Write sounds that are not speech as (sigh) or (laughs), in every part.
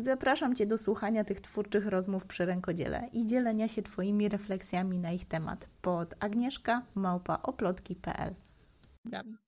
Zapraszam Cię do słuchania tych twórczych rozmów przy rękodziele i dzielenia się Twoimi refleksjami na ich temat. Pod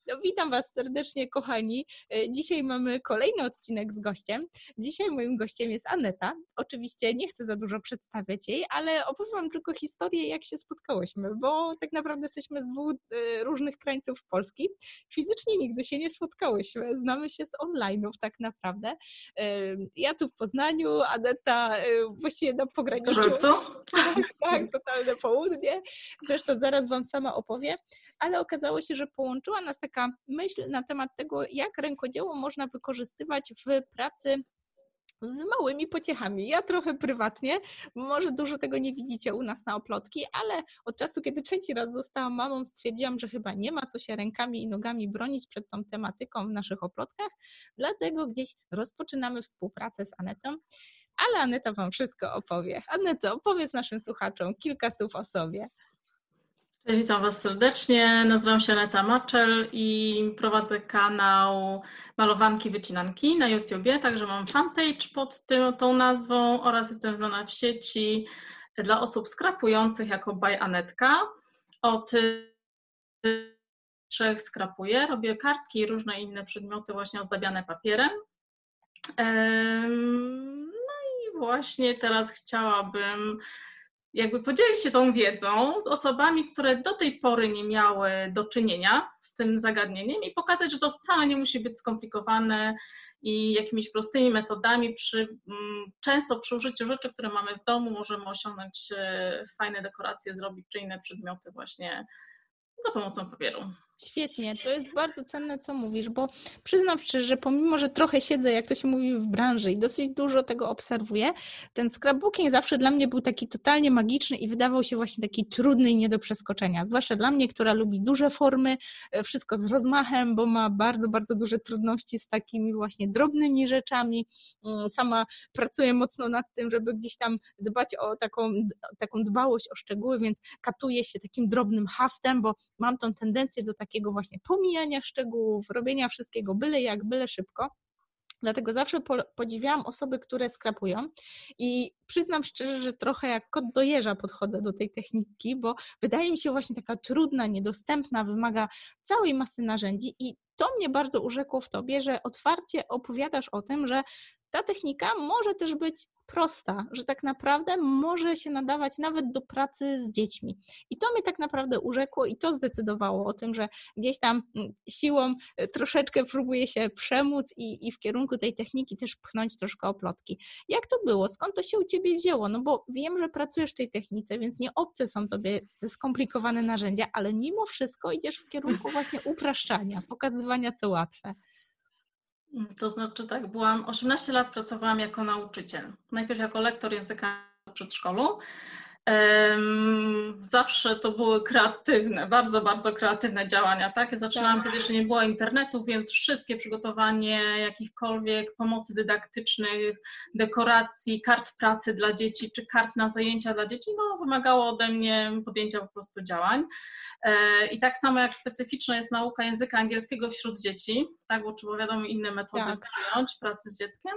no, witam Was serdecznie, kochani. E, dzisiaj mamy kolejny odcinek z gościem. Dzisiaj moim gościem jest Aneta. Oczywiście nie chcę za dużo przedstawiać jej, ale opowiem tylko historię, jak się spotkałyśmy, bo tak naprawdę jesteśmy z dwóch e, różnych krańców Polski. Fizycznie nigdy się nie spotkałyśmy. Znamy się z online'ów tak naprawdę. E, ja tu w Poznaniu, Aneta właściwie na pograniczu. Co? Tak, tak, totalne południe. Zresztą zaraz Wam sama opowiem ale okazało się, że połączyła nas taka myśl na temat tego, jak rękodzieło można wykorzystywać w pracy z małymi pociechami. Ja trochę prywatnie, może dużo tego nie widzicie u nas na oplotki, ale od czasu, kiedy trzeci raz zostałam mamą, stwierdziłam, że chyba nie ma co się rękami i nogami bronić przed tą tematyką w naszych oplotkach, dlatego gdzieś rozpoczynamy współpracę z Anetą. Ale Aneta Wam wszystko opowie. Aneto, opowiedz naszym słuchaczom kilka słów o sobie. Cześć, witam Was serdecznie. Nazywam się Aneta Maczel i prowadzę kanał Malowanki Wycinanki na YouTubie, także mam fanpage pod tym, tą nazwą oraz jestem znana w sieci dla osób skrapujących jako by Anetka. Od trzech skrapuję, robię kartki i różne inne przedmioty właśnie ozdabiane papierem. No i właśnie teraz chciałabym jakby podzielić się tą wiedzą z osobami, które do tej pory nie miały do czynienia z tym zagadnieniem i pokazać, że to wcale nie musi być skomplikowane i jakimiś prostymi metodami przy, mm, często przy użyciu rzeczy, które mamy w domu możemy osiągnąć e, fajne dekoracje, zrobić czy inne przedmioty właśnie za pomocą papieru. Świetnie, to jest bardzo cenne, co mówisz, bo przyznam szczerze, że pomimo, że trochę siedzę, jak to się mówi, w branży i dosyć dużo tego obserwuję, ten scrapbooking zawsze dla mnie był taki totalnie magiczny i wydawał się właśnie taki trudny i nie do przeskoczenia. Zwłaszcza dla mnie, która lubi duże formy, e, wszystko z rozmachem, bo ma bardzo, bardzo duże trudności z takimi właśnie drobnymi rzeczami. Mm, sama pracuję mocno nad tym, żeby gdzieś tam dbać o taką, taką dbałość o szczegóły, więc katuję się takim drobnym haftem, bo mam tą tendencję do takiego takiego właśnie pomijania szczegółów, robienia wszystkiego byle jak, byle szybko. Dlatego zawsze podziwiałam osoby, które skrapują i przyznam szczerze, że trochę jak kot do jeża podchodzę do tej techniki, bo wydaje mi się właśnie taka trudna, niedostępna, wymaga całej masy narzędzi i to mnie bardzo urzekło w tobie, że otwarcie opowiadasz o tym, że ta technika może też być prosta, że tak naprawdę może się nadawać nawet do pracy z dziećmi. I to mnie tak naprawdę urzekło i to zdecydowało o tym, że gdzieś tam mm, siłą e, troszeczkę próbuję się przemóc i, i w kierunku tej techniki też pchnąć troszkę oplotki. Jak to było? Skąd to się u Ciebie wzięło? No bo wiem, że pracujesz w tej technice, więc nie obce są Tobie te skomplikowane narzędzia, ale mimo wszystko idziesz w kierunku właśnie upraszczania, pokazywania co łatwe. To znaczy tak, byłam 18 lat pracowałam jako nauczyciel. Najpierw jako lektor języka w przedszkolu. Zawsze to były kreatywne, bardzo, bardzo kreatywne działania. Tak? Ja zaczynałam, tak. kiedy jeszcze nie było internetu, więc wszystkie przygotowanie jakichkolwiek pomocy dydaktycznych, dekoracji, kart pracy dla dzieci, czy kart na zajęcia dla dzieci, no, wymagało ode mnie podjęcia po prostu działań. E, I tak samo jak specyficzna jest nauka języka angielskiego wśród dzieci, tak, bo trzeba wiadomo inne metody tak. przyjąć pracy z dzieckiem,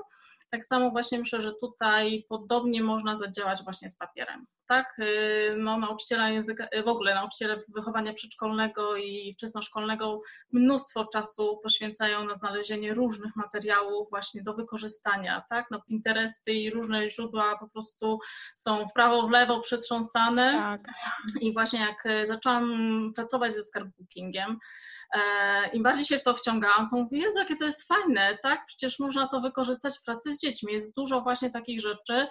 tak samo właśnie myślę, że tutaj podobnie można zadziałać właśnie z papierem. Tak, y, no, nauczyciele języka, y, w ogóle nauczyciele wychowania przedszkolnego i wczesnoszkolnego mnóstwo czasu poświęcają na znalezienie różnych materiałów właśnie do wykorzystania, tak, no Pinteresty i różne źródła po prostu są w prawo, w lewo przetrząsane tak. i właśnie jak y, zaczęłam pracować ze scrapbookingiem, E, im bardziej się w to wciągałam, to mówię, Jezu, jakie to jest fajne, tak? Przecież można to wykorzystać w pracy z dziećmi. Jest dużo właśnie takich rzeczy,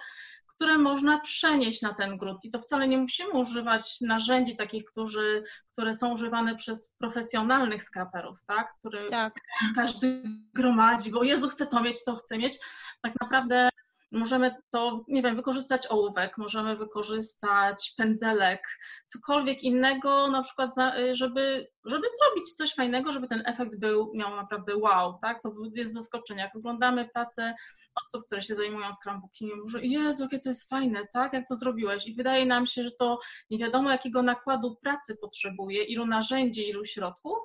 które można przenieść na ten grunt. I to wcale nie musimy używać narzędzi takich, którzy, które są używane przez profesjonalnych skaperów, tak? Który tak. każdy gromadzi, bo Jezu, chcę to mieć, to chcę mieć. Tak naprawdę Możemy to, nie wiem, wykorzystać ołówek, możemy wykorzystać pędzelek, cokolwiek innego, na przykład, żeby, żeby zrobić coś fajnego, żeby ten efekt był, miał naprawdę wow, tak? To jest zaskoczenie. Jak oglądamy pracę osób, które się zajmują scrapbookingiem, że Jezu, jakie to jest fajne, tak? Jak to zrobiłeś? I wydaje nam się, że to nie wiadomo, jakiego nakładu pracy potrzebuje, ilu narzędzi, ilu środków,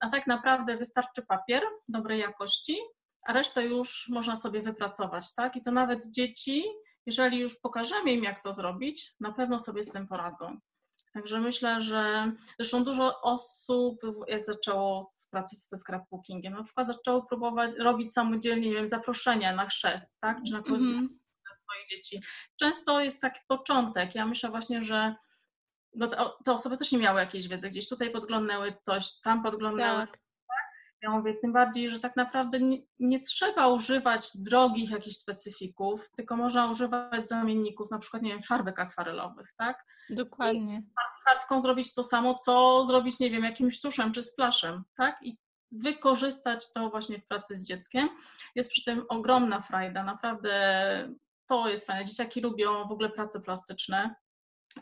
a tak naprawdę wystarczy papier dobrej jakości, a resztę już można sobie wypracować, tak? I to nawet dzieci, jeżeli już pokażemy im, jak to zrobić, na pewno sobie z tym poradzą. Także myślę, że zresztą dużo osób, jak zaczęło z pracy ze scrapbookingiem, na przykład zaczęło próbować robić samodzielnie, nie wiem, zaproszenia na chrzest, tak? Czy na mm -hmm. swoich dzieci. Często jest taki początek. Ja myślę właśnie, że no to, te osoby też nie miały jakiejś wiedzy, gdzieś tutaj podglądały coś, tam podglądały. Tak. Ja mówię, tym bardziej, że tak naprawdę nie, nie, trzeba używać drogich jakichś specyfików, tylko można używać zamienników, na przykład, nie wiem, farbek akwarelowych, tak? Dokładnie. I farbką zrobić to samo, co zrobić, nie wiem, jakimś tuszem czy splaszem, tak? I wykorzystać to właśnie w pracy z dzieckiem. Jest przy tym ogromna frajda, naprawdę to jest fajne. Dzieciaki lubią w ogóle prace plastyczne,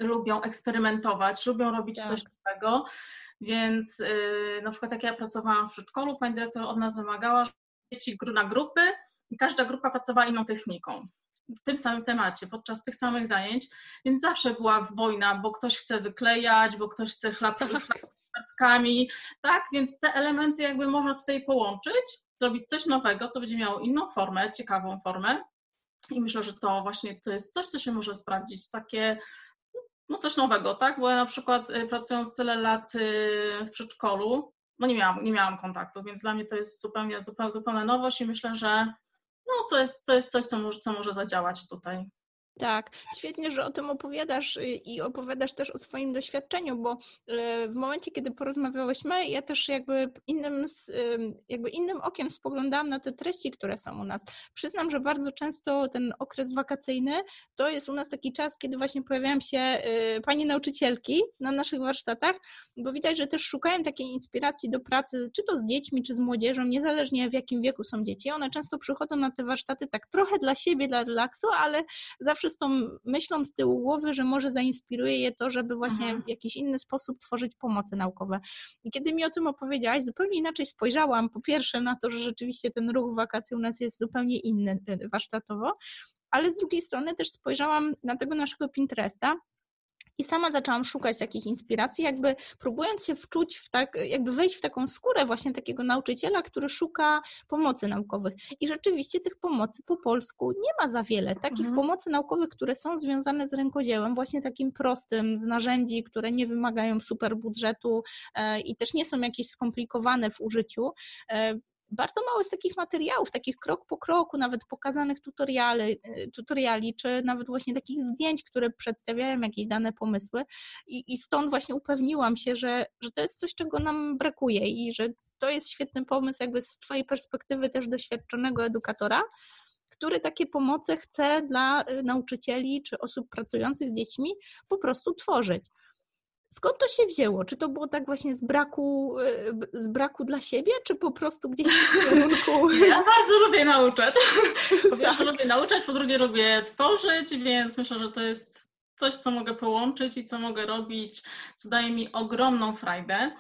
lubią eksperymentować, lubią robić tak. coś nowego. Więc yy, na przykład jak ja pracowałam w przedszkolu, pani dyrektor od nas wymagała, że dzieci na grupy i każda grupa pracowała inną techniką w tym samym temacie, podczas tych samych zajęć, więc zawsze była wojna, bo ktoś chce wyklejać, bo ktoś chce chlapkami, (laughs) tak, więc te elementy jakby można tutaj połączyć, zrobić coś nowego, co będzie miało inną formę, ciekawą formę. I myślę, że to właśnie to jest coś, co się może sprawdzić, takie no coś nowego, tak? Bo ja na przykład y, pracując tyle lat y, w przedszkolu, no nie miałam, nie miałam kontaktu, więc dla mnie to jest zupełnie, zupełnie, zupełnie nowość i myślę, że no to jest, to jest coś, co może, co może zadziałać tutaj. Tak, świetnie, że o tym opowiadasz y, i opowiadasz też o swoim doświadczeniu, bo y, w momencie, kiedy porozmawiałyśmy, ja też jakby innym, jakby innym okiem spoglądałam na te treści, które są u nas. Przyznam, że bardzo często ten okres wakacyjny to jest u nas taki czas, kiedy właśnie pojawiają się y, panie nauczycielki na naszych warsztatach, bo widać, że też szukają takiej inspiracji do pracy, czy to z dziećmi, czy z młodzieżą, niezależnie w jakim wieku są dzieci. One często przychodzą na te warsztaty tak trochę dla siebie, dla relaksu, ale zawsze zawsze z tą myślą z tyłu głowy, że może zainspiruje je to, żeby właśnie mhm. w jakiś inny sposób tworzyć pomocy naukowe. I kiedy mi o tym opowiedziałaś, zupełnie inaczej spojrzałam po pierwsze na to, że rzeczywiście ten ruch wakacji u nas jest zupełnie inny y, warsztatowo, ale z drugiej strony też spojrzałam na tego naszego Pinteresta i sama zaczęłam szukać takich inspiracji, jakby próbując się wczuć w tak, jakby wejść w taką skórę właśnie takiego nauczyciela, który szuka pomocy naukowych. I rzeczywiście tych pomocy po polsku nie ma za wiele. Takich mhm. pomocy naukowych, które są związane z rękodziełem, właśnie takim prostym, z narzędzi, które nie wymagają super budżetu e, i też nie są jakieś skomplikowane w użyciu. Bardzo mało jest takich materiałów, takich krok po kroku, nawet pokazanych tutoriali, y, tutoriali czy nawet właśnie takich zdjęć, które przedstawiają jakieś dane pomysły i, i stąd właśnie upewniłam się, że, że to jest coś, czego nam brakuje i że to jest świetny pomysł jakby z Twojej perspektywy też doświadczonego edukatora, który takie pomoce chce dla y, nauczycieli czy osób pracujących z dziećmi po prostu tworzyć. Skąd to się wzięło? Czy to było tak właśnie z braku, e, z braku dla siebie, czy po prostu gdzieś w kierunku? (laughs) Ja bardzo lubię nauczać. (laughs) Po pierwsze lubię nauczać, po drugie lubię tworzyć, więc myślę, że to jest coś, co mogę połączyć i co mogę robić, co daje mi ogromną frajdę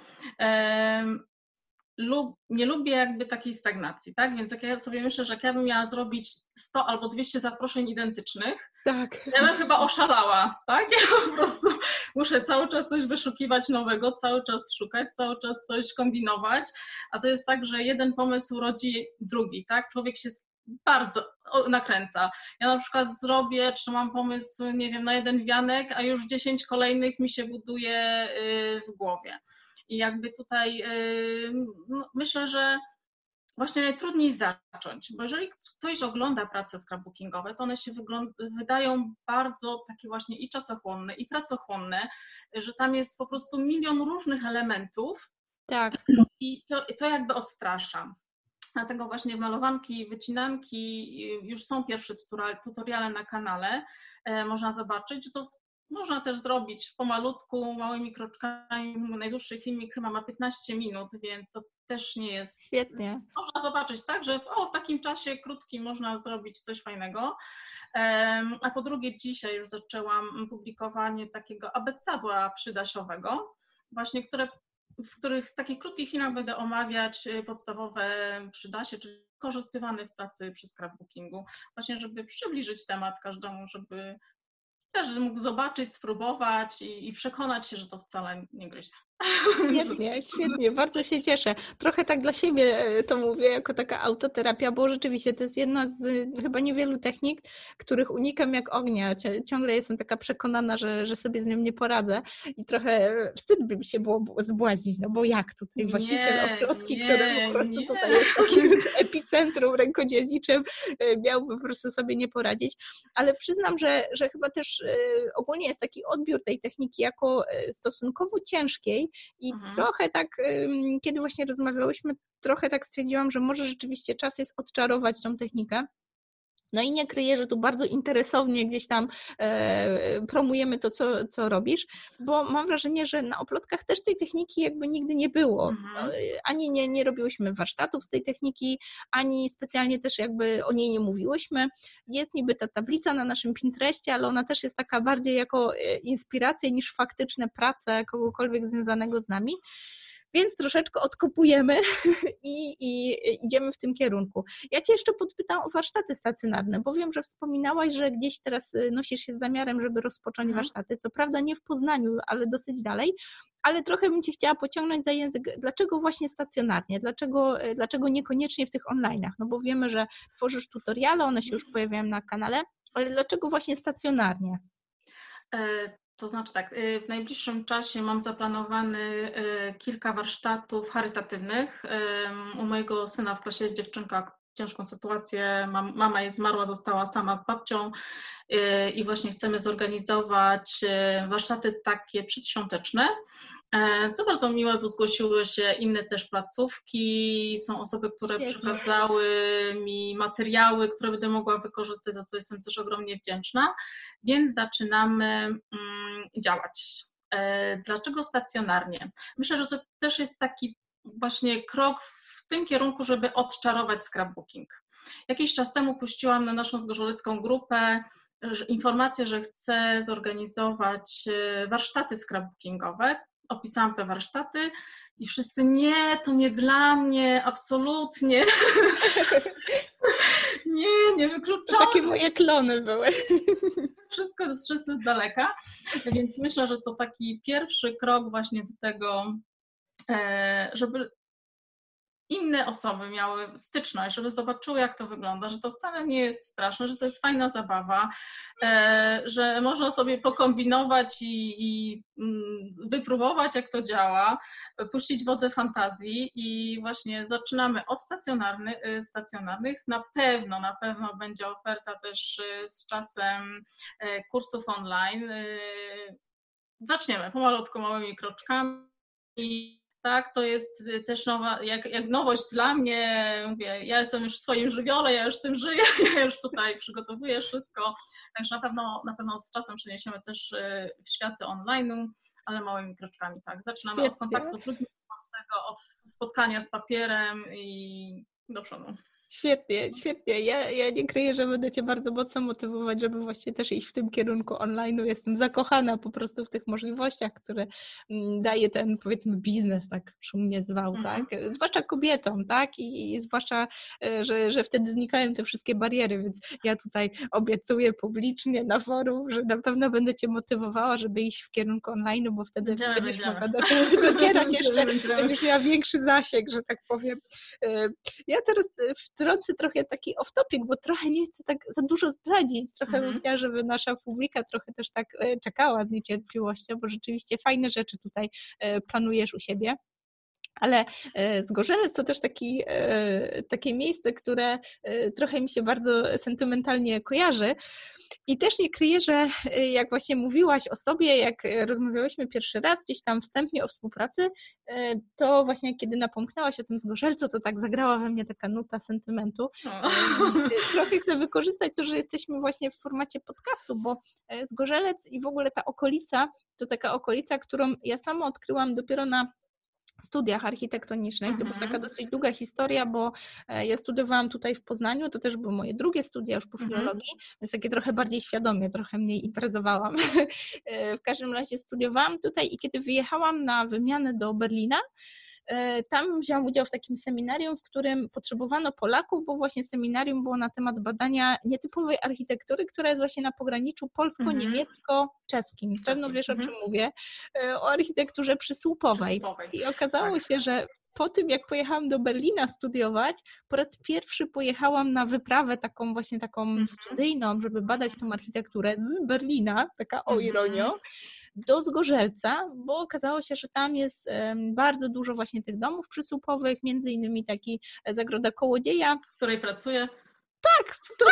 lub, nie lubię jakby takiej stagnacji, tak? Więc jak ja sobie myślę, że jak ja bym miała zrobić 100 albo 200 zaproszeń identycznych, tak. ja bym chyba oszalała, tak? Ja po prostu muszę cały czas coś wyszukiwać nowego, cały czas szukać, cały czas coś kombinować, a to jest tak, że jeden pomysł rodzi drugi, tak? Człowiek się bardzo nakręca. Ja na przykład zrobię, czy mam pomysł, nie wiem, na jeden wianek, a już 10 kolejnych mi się buduje y, w głowie. I jakby tutaj no, myślę, że właśnie najtrudniej zacząć, bo jeżeli ktoś ogląda prace scrapbookingowe, to one się wydają bardzo takie właśnie i czasochłonne, i pracochłonne, że tam jest po prostu milion różnych elementów. Tak. I to, to jakby odstrasza. Dlatego właśnie malowanki, wycinanki, już są pierwsze tutoriale na kanale, e, można zobaczyć, że to można też zrobić pomalutku, małymi kroczkami. Najdłuższy filmik chyba ma 15 minut, więc to też nie jest. Świetnie. Można zobaczyć, tak, że w, o, w takim czasie krótkim można zrobić coś fajnego. A po drugie, dzisiaj już zaczęłam publikowanie takiego abecadła przydasiowego, właśnie które w których w takich krótkich filmach będę omawiać y, podstawowe przydasie, czyli korzystywane w pracy przy scrapbookingu, właśnie żeby przybliżyć temat każdemu, żeby każdy mógł zobaczyć, spróbować i, i przekonać się, że to wcale nie gryzie. Świetnie, świetnie, bardzo się cieszę. Trochę tak dla siebie e, to mówię, jako taka autoterapia, bo rzeczywiście to jest jedna z chyba niewielu technik, których unikam jak ognia. Ciągle jestem taka przekonana, że, że sobie z nią nie poradzę i trochę wstyd by mi się było zbłaźnić, no bo jak tutaj właściciel nie, który po prostu nie. tutaj jest takim (laughs) epicentrum rękodzielniczym, e, miałby po prostu sobie nie poradzić, ale przyznam, że, że chyba też e, ogólnie jest taki odbiór tej techniki jako stosunkowo ciężkiej, i mhm. trochę tak, kiedy właśnie rozmawiałyśmy, trochę tak stwierdziłam, że może rzeczywiście czas jest odczarować tą technikę. No i nie kryję, że tu bardzo interesownie gdzieś tam e, promujemy to, co, co robisz, bo mam wrażenie, że na oplotkach też tej techniki jakby nigdy nie było. Mhm. E, ani nie, nie robiłyśmy warsztatów z tej techniki, ani specjalnie też jakby o niej nie mówiłyśmy. Jest niby ta tablica na naszym Pinterestie, ale ona też jest taka bardziej jako e, inspiracja niż faktyczne prace kogokolwiek związanego z nami więc troszeczkę odkopujemy (laughs) i, i, idziemy w tym kierunku. Ja Cię jeszcze podpytam o warsztaty stacjonarne, bo wiem, że wspominałaś, że gdzieś teraz y, nosisz się z zamiarem, żeby rozpocząć mhm. warsztaty, co prawda nie w Poznaniu, ale dosyć dalej, ale trochę bym Cię chciała pociągnąć za język, dlaczego właśnie stacjonarnie, dlaczego, y, dlaczego niekoniecznie w tych online'ach, no bo wiemy, że tworzysz tutoriale, one się już pojawiają na kanale, ale dlaczego właśnie stacjonarnie? To znaczy tak, y, w najbliższym czasie mam zaplanowany y, kilka warsztatów charytatywnych. U mojego syna w klasie jest dziewczynka, ciężką sytuację. Mama jest zmarła, została sama z babcią i właśnie chcemy zorganizować warsztaty takie przedświąteczne. E, co bardzo miłe, bo zgłosiły się inne też placówki, są osoby, które Świetnie. przekazały mi materiały, które będę mogła wykorzystać, za co jestem też ogromnie wdzięczna, więc zaczynamy mm, działać. E, dlaczego stacjonarnie? Myślę, że to też jest taki właśnie krok w tym kierunku, żeby odczarować scrapbooking. Jakiś czas temu puściłam na naszą zgorzolecką grupę informację, że chcę zorganizować e, warsztaty scrapbookingowe, opisałam te warsztaty i wszyscy nie, to nie dla mnie, absolutnie. (laughs) nie, nie wykluczam. To takie moje klony były. (laughs) Wszystko jest wszyscy z daleka, więc myślę, że to taki pierwszy krok właśnie do tego, e, żeby inne osoby miały styczność, żeby zobaczyły, jak to wygląda, że to wcale nie jest straszne, że to jest fajna zabawa, e, że można sobie pokombinować i, i mm, wypróbować, jak to działa, puścić wodze fantazji i właśnie zaczynamy od stacjonarny, e, stacjonarnych. Na pewno, na pewno będzie oferta też e, z czasem kursów online. Zaczniemy pomalutku, małymi kroczkami tak, to jest y, też nowa, jak, jak nowość dla mnie, mówię, ja jestem już w swoim żywiole, ja już tym żyję, (laughs) ja już tutaj przygotowuję wszystko, także na pewno, na pewno z czasem przeniesiemy też y, w światy online'u, ale małymi kroczkami, tak, zaczynamy Świetnie. od kontaktu z ludźmi, od tego, od spotkania z papierem i do przodu. Świetnie, świetnie. Ja, ja nie kryję, że będę Cię bardzo mocno motywować, żeby właśnie też iść w tym kierunku online. Jestem zakochana po prostu w tych możliwościach, które mm, daje ten, powiedzmy, biznes, tak szumnie zwał, mhm. tak? Zwłaszcza kobietom, tak? I, I, zwłaszcza, e, że, że wtedy znikają te wszystkie bariery, więc ja tutaj obiecuję publicznie na forum, że na pewno będę Cię motywowała, żeby iść w kierunku online, bo wtedy będziemy, będziesz będziemy. mogła (laughs) docierać jeszcze, będziesz miała większy zasięg, że tak powiem. E, ja teraz w wtrącę trochę taki off-topic, bo trochę nie chcę tak za dużo zdradzić. Trochę mhm. bym chciała, żeby nasza publika trochę też tak e, czekała z niecierpliwością, bo rzeczywiście fajne rzeczy tutaj e, planujesz u siebie. Ale Zgorzelec to też taki, takie miejsce, które trochę mi się bardzo sentymentalnie kojarzy, i też nie kryję, że y, jak właśnie mówiłaś o sobie, jak y, rozmawiałyśmy pierwszy raz gdzieś tam wstępnie o współpracy, y, to właśnie kiedy napomknęłaś o tym zgorzelcu, to tak zagrała we mnie taka nuta sentymentu. Trochę chcę wykorzystać to, że jesteśmy właśnie w formacie podcastu, bo zgorzelec i w ogóle ta okolica to taka okolica, którą ja sama odkryłam dopiero na studiach architektonicznych. To była taka mhm. dosyć długa historia, bo e, ja studiowałam tutaj w Poznaniu, to też były moje drugie studia już po mhm. filologii, więc takie trochę bardziej świadomie, trochę mniej imprezowałam. (laughs) E, w każdym razie studiowałam tutaj i kiedy wyjechałam na wymianę do Berlina, tam wziąłam udział w takim seminarium, w którym potrzebowano Polaków, bo właśnie seminarium było na temat badania nietypowej architektury, która jest właśnie na pograniczu polsko-niemiecko-czeskim. Pewno wiesz, o czym mhm. mówię. E, o architekturze przysłupowej. przysłupowej. I okazało tak. się, że po tym, jak pojechałam do Berlina studiować, po raz pierwszy pojechałam na wyprawę taką właśnie taką mhm. studyjną, żeby badać tą architekturę z Berlina, taka o ironio. Do Zgorzelca, bo okazało się, że tam jest bardzo dużo właśnie tych domów przysłupowych, między innymi taki e, Zagroda Kołodzieja. W której pracuję. Tak, to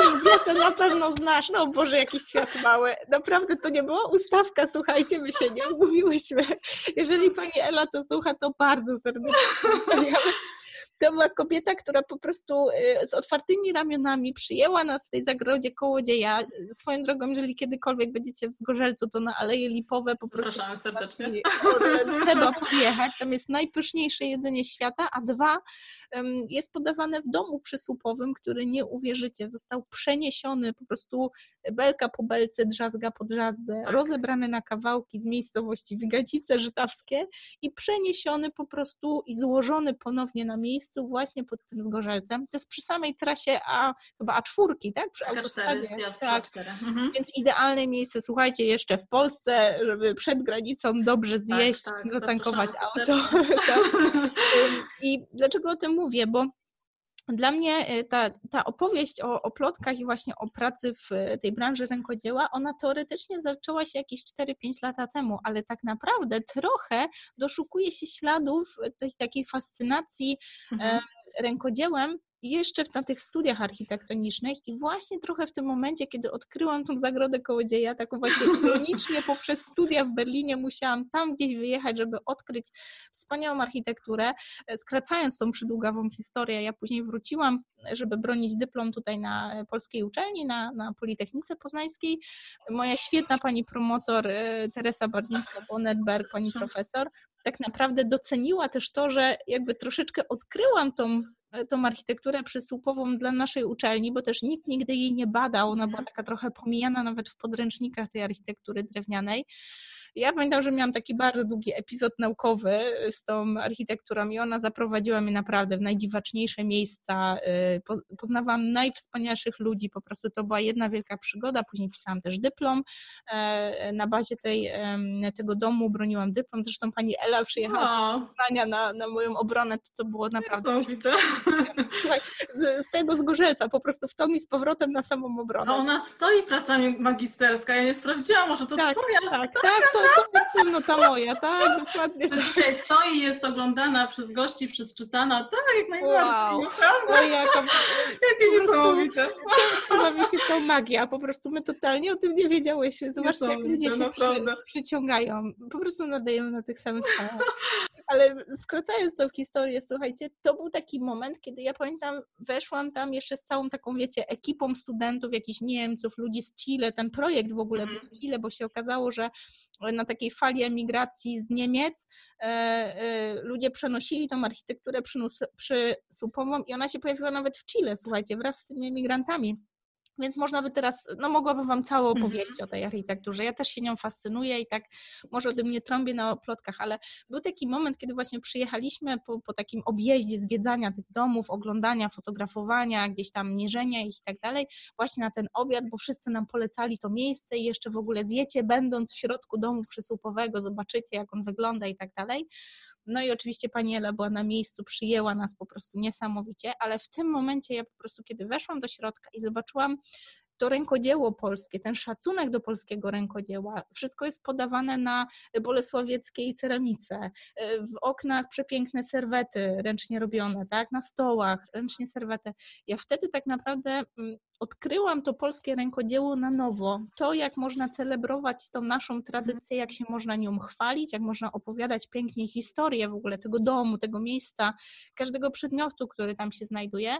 Oliwia, to na pewno znasz. No Boże, jakiś świat mały. Naprawdę to nie była ustawka, słuchajcie, my się nie umówiłyśmy. Jeżeli pani Ela to słucha, to bardzo serdecznie to była kobieta, która po prostu y, z otwartymi ramionami przyjęła nas w tej zagrodzie Kołodzieja. Swoją drogą, jeżeli kiedykolwiek będziecie w Zgorzelcu, to na Aleje Lipowe po prostu Zapraszamy serdecznie. trzeba podjechać. Tam jest najpyszniejsze jedzenie świata, a dwa, jest podawane w domu przysłupowym, który nie uwierzycie, został przeniesiony po prostu belka po belce, drzazga po drzazdę, tak. rozebrany na kawałki z miejscowości Wygadzice Żytawskie i przeniesiony po prostu i złożony ponownie na miejscu właśnie pod tym Zgorzelcem. To jest przy samej trasie A, chyba A4, tak? Przy autostradzie. Tak. Mhm. Więc idealne miejsce, słuchajcie, jeszcze w Polsce, żeby przed granicą dobrze tak, zjeść, tak, (laughs) tak, zatankować auto. (laughs) I dlaczego o tym mówię? Bo dla mnie y, ta, ta opowieść o, o plotkach i właśnie o pracy w tej branży rękodzieła, ona teoretycznie zaczęła się jakieś 4-5 lata temu, ale tak naprawdę trochę doszukuje się śladów tej takiej fascynacji mhm. rękodziełem jeszcze na tych studiach architektonicznych i właśnie trochę w tym momencie, kiedy odkryłam tą zagrodę Kołodzieja, taką właśnie (laughs) ironicznie poprzez studia w Berlinie musiałam tam gdzieś wyjechać, żeby odkryć wspaniałą architekturę, e, skracając tą przydługawą historię, ja później wróciłam, żeby bronić dyplom tutaj na polskiej uczelni, na, na Politechnice Poznańskiej. Moja świetna pani promotor e, Teresa Bardzińska-Bonetberg, pani profesor, tak naprawdę doceniła też to, że jakby troszeczkę odkryłam tą tą architekturę przysłupową dla naszej uczelni, bo też nikt nigdy jej nie badał. Ona była taka trochę pomijana nawet w podręcznikach tej architektury drewnianej. Ja pamiętam, że miałam taki bardzo długi epizod naukowy z tą architekturą i ona zaprowadziła mnie naprawdę w najdziwaczniejsze miejsca. Y, poznawałam najwspanialszych ludzi, po prostu to była jedna wielka przygoda. Później pisałam też dyplom. E, na bazie tej, tego domu broniłam dyplom. Zresztą pani Ela przyjechała z Poznania na, na moją obronę, to, to było naprawdę... Z, z tego zgorzelca, po prostu w to mi z powrotem na samą obronę. No ona stoi praca magisterska, ja nie sprawdziłam, może to tak, twoja. Tak, tak, to to jest wspólnota moja, tak, dokładnie. To dzisiaj stoi, jest oglądana przez gości, przeczytana, tak, jak najbardziej, wow. naprawdę. Jaka, Jakie niesamowite. Niesamowicie to magia, po prostu my totalnie o tym nie wiedziałyśmy. Zobaczcie, jak ludzie się przy, przyciągają, po prostu nadają na tych samych falach. Ale skracając tą historię, słuchajcie, to był taki moment, kiedy ja pamiętam, weszłam tam jeszcze z całą taką, wiecie, ekipą studentów, jakichś Niemców, ludzi z Chile, ten projekt w ogóle był z Chile, bo się okazało, że na takiej fali emigracji z Niemiec e, e, ludzie przenosili tą architekturę przysłupową i ona się pojawiła nawet w Chile, słuchajcie, wraz z tymi emigrantami. Więc można by teraz, no mogłabym Wam całą mhm. opowieść o tej architekturze. Ja też się nią fascynuję i tak może ode mnie trąbię na plotkach, ale był taki moment, kiedy właśnie przyjechaliśmy po, po takim objeździe zwiedzania tych domów, oglądania, fotografowania, gdzieś tam mierzenia ich i tak dalej, właśnie na ten obiad, bo wszyscy nam polecali to miejsce i jeszcze w ogóle zjecie, będąc w środku domu przysłupowego, zobaczycie jak on wygląda i tak dalej. No i oczywiście pani Ela była na miejscu, przyjęła nas po prostu niesamowicie, ale w tym momencie ja po prostu, kiedy weszłam do środka i zobaczyłam to rękodzieło polskie, ten szacunek do polskiego rękodzieła, wszystko jest podawane na bolesławieckiej ceramice, w oknach przepiękne serwety ręcznie robione, tak, na stołach ręcznie serwety. Ja wtedy tak naprawdę mm, odkryłam to polskie rękodzieło na nowo. To, jak można celebrować tą naszą tradycję, jak się można nią chwalić, jak można opowiadać pięknie historię w ogóle tego domu, tego miejsca, każdego przedmiotu, który tam się znajduje.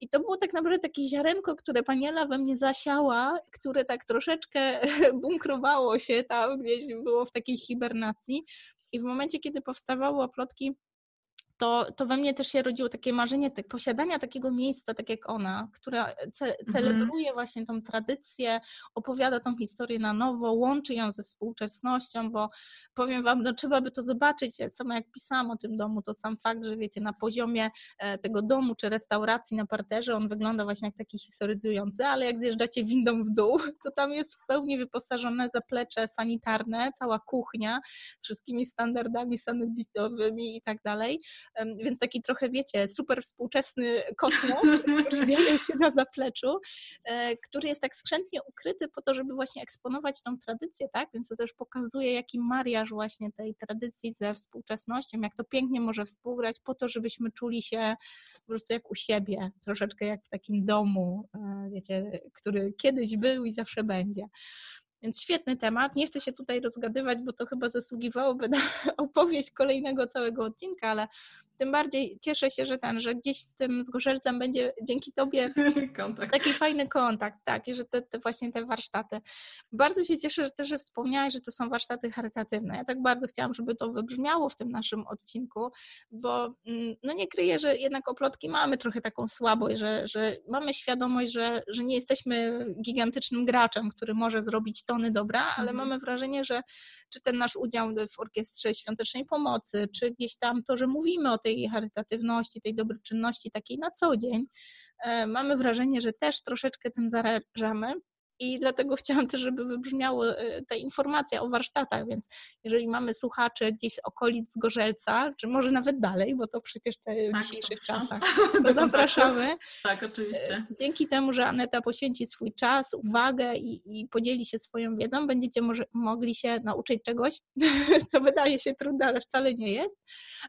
I to było tak naprawdę takie ziarenko, które paniela we mnie zasiała, które tak troszeczkę (laughs) bunkrowało się tam, gdzieś było w takiej hibernacji. I w momencie, kiedy powstawały oplotki, to, to we mnie też się rodziło takie marzenie posiadania takiego miejsca, tak jak ona, która ce, mhm. celebruje właśnie tą tradycję, opowiada tą historię na nowo, łączy ją ze współczesnością, bo powiem Wam, no trzeba by to zobaczyć. Ja sama jak pisałam o tym domu, to sam fakt, że wiecie, na poziomie e, tego domu czy restauracji na parterze on wygląda właśnie jak taki historyzujący, ale jak zjeżdżacie windą w dół, (laughs) to tam jest w pełni wyposażone zaplecze sanitarne, cała kuchnia z wszystkimi standardami sanepidowymi i tak dalej. Więc taki trochę, wiecie, super współczesny kosmos, (laughs) który dzieje się na zapleczu, e, który jest tak skrzętnie ukryty po to, żeby właśnie eksponować tą tradycję, tak? Więc to też pokazuje, jaki mariaż właśnie tej tradycji ze współczesnością, jak to pięknie może współgrać po to, żebyśmy czuli się po prostu jak u siebie, troszeczkę jak w takim domu, e, wiecie, który kiedyś był i zawsze będzie. Więc świetny temat. Nie chcę się tutaj rozgadywać, bo to chyba zasługiwałoby na (laughs) opowieść kolejnego całego odcinka, ale tym bardziej cieszę się, że ten, że gdzieś z tym zgorzelcem będzie dzięki Tobie (laughs) kontakt. taki fajny kontakt, tak, i że te, te, właśnie te warsztaty. Bardzo się cieszę, że też że wspomniałaś, że to są warsztaty charytatywne. Ja tak bardzo chciałam, żeby to wybrzmiało w tym naszym odcinku, bo mm, no nie kryję, że jednak oplotki mamy trochę taką słabość, że, że mamy świadomość, że, że nie jesteśmy gigantycznym graczem, który może zrobić tony dobra, ale mhm. mamy wrażenie, że czy ten nasz udział w Orkiestrze Świątecznej Pomocy, czy gdzieś tam to, że mówimy o tej charytatywności, tej dobroczynności takiej na co dzień, e, mamy wrażenie, że też troszeczkę tym zarażamy. I dlatego chciałam też, żeby wybrzmiała e, ta informacja o warsztatach, więc jeżeli mamy słuchaczy gdzieś z okolic Gorzelca, czy może nawet dalej, bo to przecież te tak, w dzisiejszych czasach, (laughs) to zapraszamy. Tak, oczywiście. E, dzięki temu, że Aneta poświęci swój czas, uwagę i, i podzieli się swoją wiedzą, będziecie może, mogli się nauczyć czegoś, (laughs) co wydaje się trudne, ale wcale nie jest,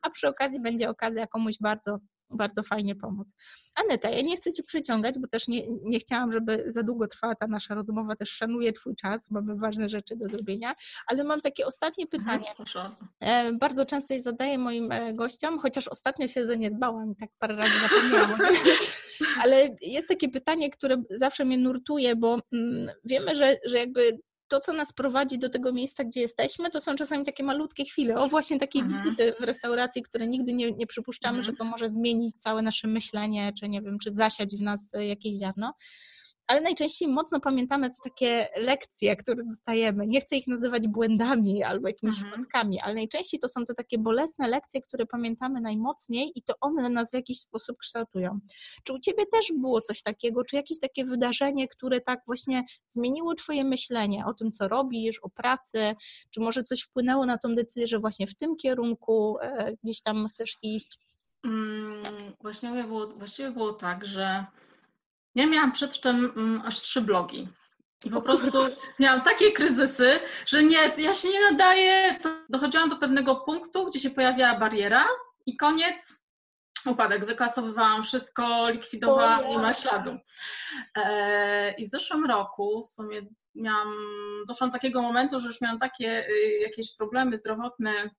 a przy okazji będzie okazja komuś bardzo bardzo fajnie pomóc. Aneta, ja nie chcę Cię przyciągać, bo też nie, nie chciałam, żeby za długo trwała ta nasza rozmowa, też szanuję Twój czas, mamy ważne rzeczy do zrobienia, ale mam takie ostatnie mhm, pytanie. E, bardzo często je zadaję moim e, gościom, chociaż ostatnio się zaniedbałam tak parę razy zapomniałam. (laughs) ale jest takie pytanie, które zawsze mnie nurtuje, bo mm, wiemy, że, że jakby to, co nas prowadzi do tego miejsca, gdzie jesteśmy, to są czasami takie malutkie chwile. O, właśnie takie mhm. wizyty w restauracji, które nigdy nie, nie przypuszczamy, mhm. że to może zmienić całe nasze myślenie, czy nie wiem, czy zasiać w nas jakieś ziarno ale najczęściej mocno pamiętamy te takie lekcje, które dostajemy. Nie chcę ich nazywać błędami albo jakimiś mhm. wpadkami, ale najczęściej to są te takie bolesne lekcje, które pamiętamy najmocniej i to one nas w jakiś sposób kształtują. Czy u Ciebie też było coś takiego, czy jakieś takie wydarzenie, które tak właśnie zmieniło Twoje myślenie o tym, co robisz, o pracy, czy może coś wpłynęło na tą decyzję, że właśnie w tym kierunku e, gdzieś tam chcesz iść? Mm, właściwie, było, właściwie było tak, że ja miałam przedtem mm, aż trzy blogi. I po prostu miałam takie kryzysy, że nie, ja się nie nadaję. Dochodziłam do pewnego punktu, gdzie się pojawiała bariera i koniec, upadek. Wykasowywałam wszystko, likwidowałam, nie ma śladu. E, I w zeszłym roku w sumie miałam, doszłam do takiego momentu, że już miałam takie y, jakieś problemy zdrowotne,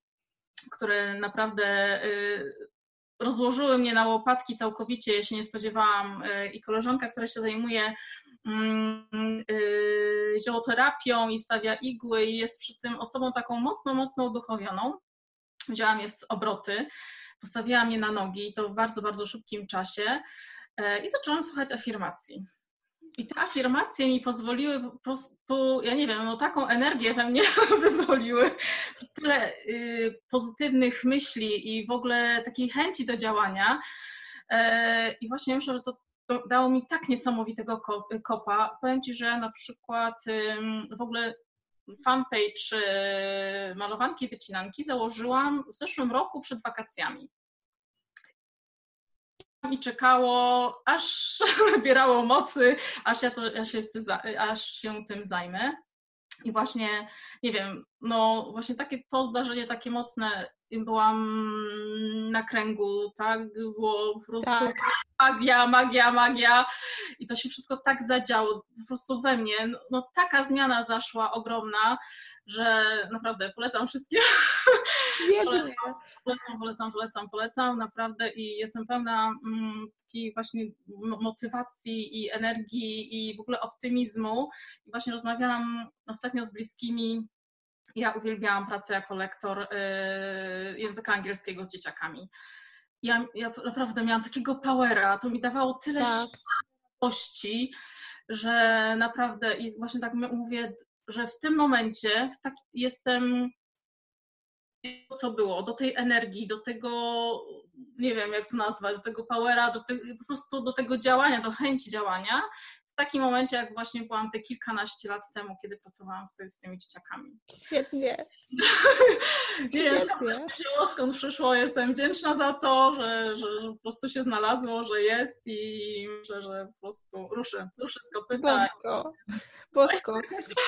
które naprawdę y, rozłożyły mnie na łopatki całkowicie, ja się nie spodziewałam y, i koleżanka, która się zajmuje mm, y, ziołoterapią i stawia igły jest przy tym osobą taką mocno, mocno uduchowioną. Wzięłam je z obroty, postawiłam je na nogi i to w bardzo, bardzo szybkim czasie e, i zaczęłam słuchać afirmacji. I te afirmacje mi pozwoliły po prostu, ja nie wiem, no taką energię we mnie (laughs) wyzwoliły, tyle y, pozytywnych myśli i w ogóle takiej chęci do działania. E, I właśnie myślę, że to, to dało mi tak niesamowitego kopa. Powiem Ci, że na przykład w ogóle fanpage y, malowanki wycinanki założyłam w zeszłym roku przed wakacjami. I czekało, aż (laughs) nabierało mocy, aż ja, to, ja się, aż się tym zajmę. I właśnie, nie wiem, no właśnie takie to zdarzenie takie mocne, byłam na kręgu, tak, było po prostu tak. magia, magia, magia i to się wszystko tak zadziało po prostu we mnie, no, no taka zmiana zaszła ogromna, że naprawdę polecam wszystkim. polecam, polecam, polecam, polecam, polecam, naprawdę i jestem pełna mm, takiej właśnie motywacji i energii i w ogóle optymizmu. I właśnie rozmawiałam ostatnio z bliskimi ja uwielbiałam pracę jako lektor y, języka angielskiego z dzieciakami. Ja, ja naprawdę miałam takiego powera, to mi dawało tyle tak. że naprawdę i właśnie tak mówię, że w tym momencie w tak, jestem co było, do tej energii, do tego, nie wiem jak to nazwać, do tego powera, do te, po prostu do tego działania, do chęci działania, takim momencie, jak właśnie byłam te kilkanaście lat temu, kiedy pracowałam z, z tymi dzieciakami. Świetnie. (laughs) nie wiem, skąd przyszło, jestem wdzięczna za to, że, że, że, po prostu się znalazło, że jest i myślę, że po prostu ruszy, ruszy z kopyta. Bosko. Bosko.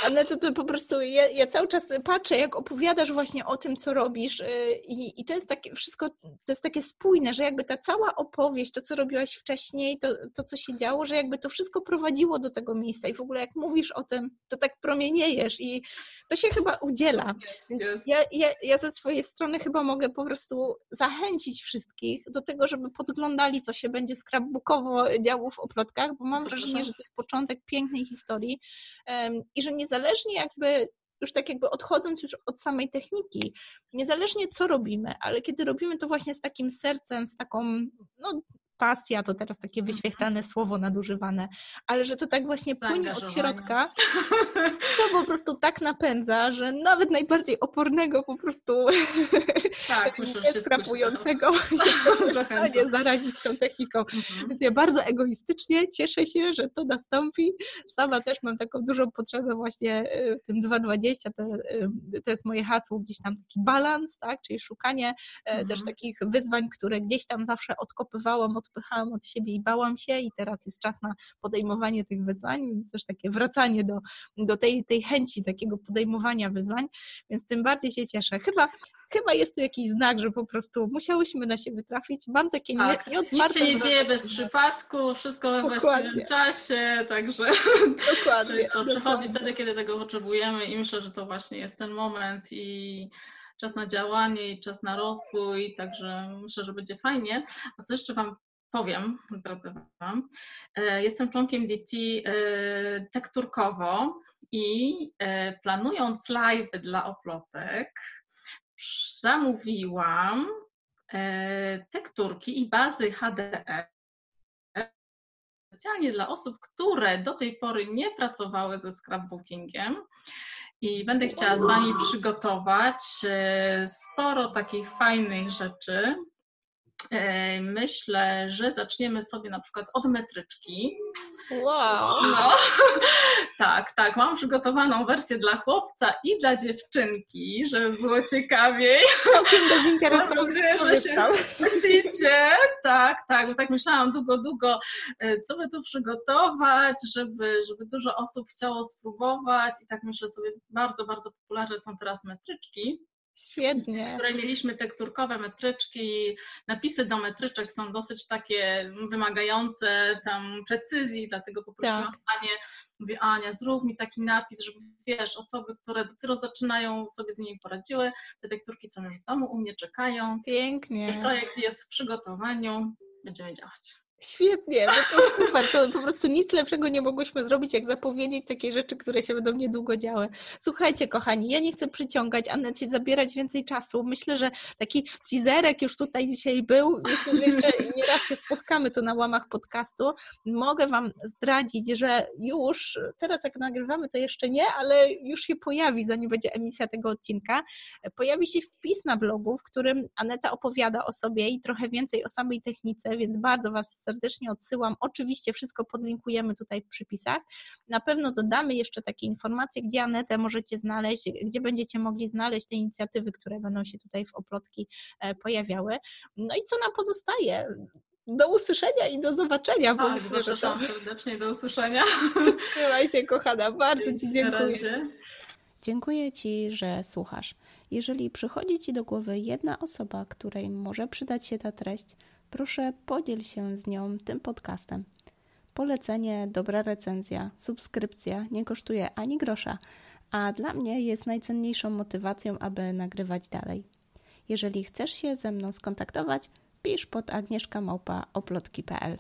Ale to, to po prostu ja, ja, cały czas patrzę, jak opowiadasz właśnie o tym, co robisz y, i, i to jest takie wszystko, to jest takie spójne, że jakby ta cała opowieść, to co robiłaś wcześniej, to, to co się działo, że jakby to wszystko prowadziło do tego miejsca i w ogóle jak mówisz o tym, to tak promieniejesz i to się chyba udziela. Więc ja, ja, ja ze swojej strony chyba mogę po prostu zachęcić wszystkich do tego, żeby podglądali, co się będzie scrapbookowo działo w oplotkach, bo mam wrażenie, że to jest początek pięknej historii i że niezależnie jakby już tak jakby odchodząc już od samej techniki, niezależnie co robimy, ale kiedy robimy to właśnie z takim sercem, z taką no, pasja to teraz takie mhm. wyświetlane słowo nadużywane, ale że to tak właśnie płynie od środka, (laughs) to po prostu tak napędza, że nawet najbardziej opornego po prostu tak, (laughs) skrapującego (laughs) jest w stanie zarazić tą techniką. Mhm. Więc ja bardzo egoistycznie cieszę się, że to nastąpi. Sama też mam taką dużą potrzebę właśnie y, w tym 2.20, to, y, to jest moje hasło, gdzieś tam taki balans, tak, czyli szukanie y, mhm. też takich wyzwań, które gdzieś tam zawsze odkopywałam od odpychałam od siebie i bałam się i teraz jest czas na podejmowanie tych wyzwań, więc też takie wracanie do, do tej, tej chęci takiego podejmowania wyzwań, więc tym bardziej się cieszę. Chyba, chyba jest tu jakiś znak, że po prostu musiałyśmy na siebie trafić. Mam takie tak. nie, Nic się nie dzieje bez przypadku, wszystko we właściwym czasie, także dokładnie, (laughs) to przychodzi wtedy, kiedy tego potrzebujemy i myślę, że to właśnie jest ten moment i czas na działanie i czas na rozwój, także myślę, że będzie fajnie. A co jeszcze Wam powiem, zdradzę Wam. E, jestem członkiem DT e, tekturkowo i e, planując live dla oplotek, zamówiłam tekturki i bazy HDE specjalnie dla osób, które do tej pory nie pracowały ze scrapbookingiem. I będę chciała z Wami przygotować sporo takich fajnych rzeczy, myślę, że zaczniemy sobie na przykład od metryczki. Wow! No, (laughs) tak, tak. Mam przygotowaną wersję dla chłopca i dla dziewczynki, żeby było ciekawiej. Mam nadzieję, że się słyszycie. Tak, tak, bo tak myślałam długo, długo, e, co by tu przygotować, żeby, żeby dużo osób chciało spróbować i tak myślę sobie, bardzo, bardzo popularne są teraz metryczki. Świetnie. które mieliśmy tekturkowe metryczki, napisy do metryczek są dosyć takie wymagające tam precyzji, dlatego poprosiłam tak. Anię, mówię Ania, zrób mi taki napis, żeby wiesz, osoby, które dopiero zaczynają sobie z nimi poradziły, te tekturki są już w domu, u mnie czekają. Pięknie. Projekt jest w przygotowaniu, będziemy działać. Świetnie, no to super, to po prostu nic lepszego nie mogłyśmy zrobić, jak zapowiedzieć takie rzeczy, które się będą niedługo działy. Słuchajcie, kochani, ja nie chcę przyciągać, a ci zabierać więcej czasu. Myślę, że taki teaserek już tutaj dzisiaj był. Myślę, że jeszcze nie raz się spotkamy tu na łamach podcastu. Mogę Wam zdradzić, że już, teraz jak nagrywamy, to jeszcze nie, ale już się pojawi, zanim będzie emisja tego odcinka, pojawi się wpis na blogu, w którym Aneta opowiada o sobie i trochę więcej o samej technice, więc bardzo Was serdecznie odsyłam. Oczywiście wszystko podlinkujemy tutaj w przypisach. Na pewno dodamy jeszcze takie informacje, gdzie Anetę możecie znaleźć, gdzie będziecie mogli znaleźć te inicjatywy, które będą się tutaj w oplotki e, pojawiały. No i co nam pozostaje? do usłyszenia i do zobaczenia. Tak, myślę, zapraszam to... serdecznie do usłyszenia. (laughs) Trzymaj się, kochana. Bardzo Ci dziękuję. Dziękuję Ci, że słuchasz. Jeżeli przychodzi Ci do głowy jedna osoba, której może przydać się ta treść, proszę podziel się z nią tym podcastem. Polecenie, dobra recenzja, subskrypcja nie kosztuje ani grosza, a dla mnie jest najcenniejszą motywacją, aby nagrywać dalej. Jeżeli chcesz się ze mną skontaktować, pisz pod agnieszkamałpa.oplotki.pl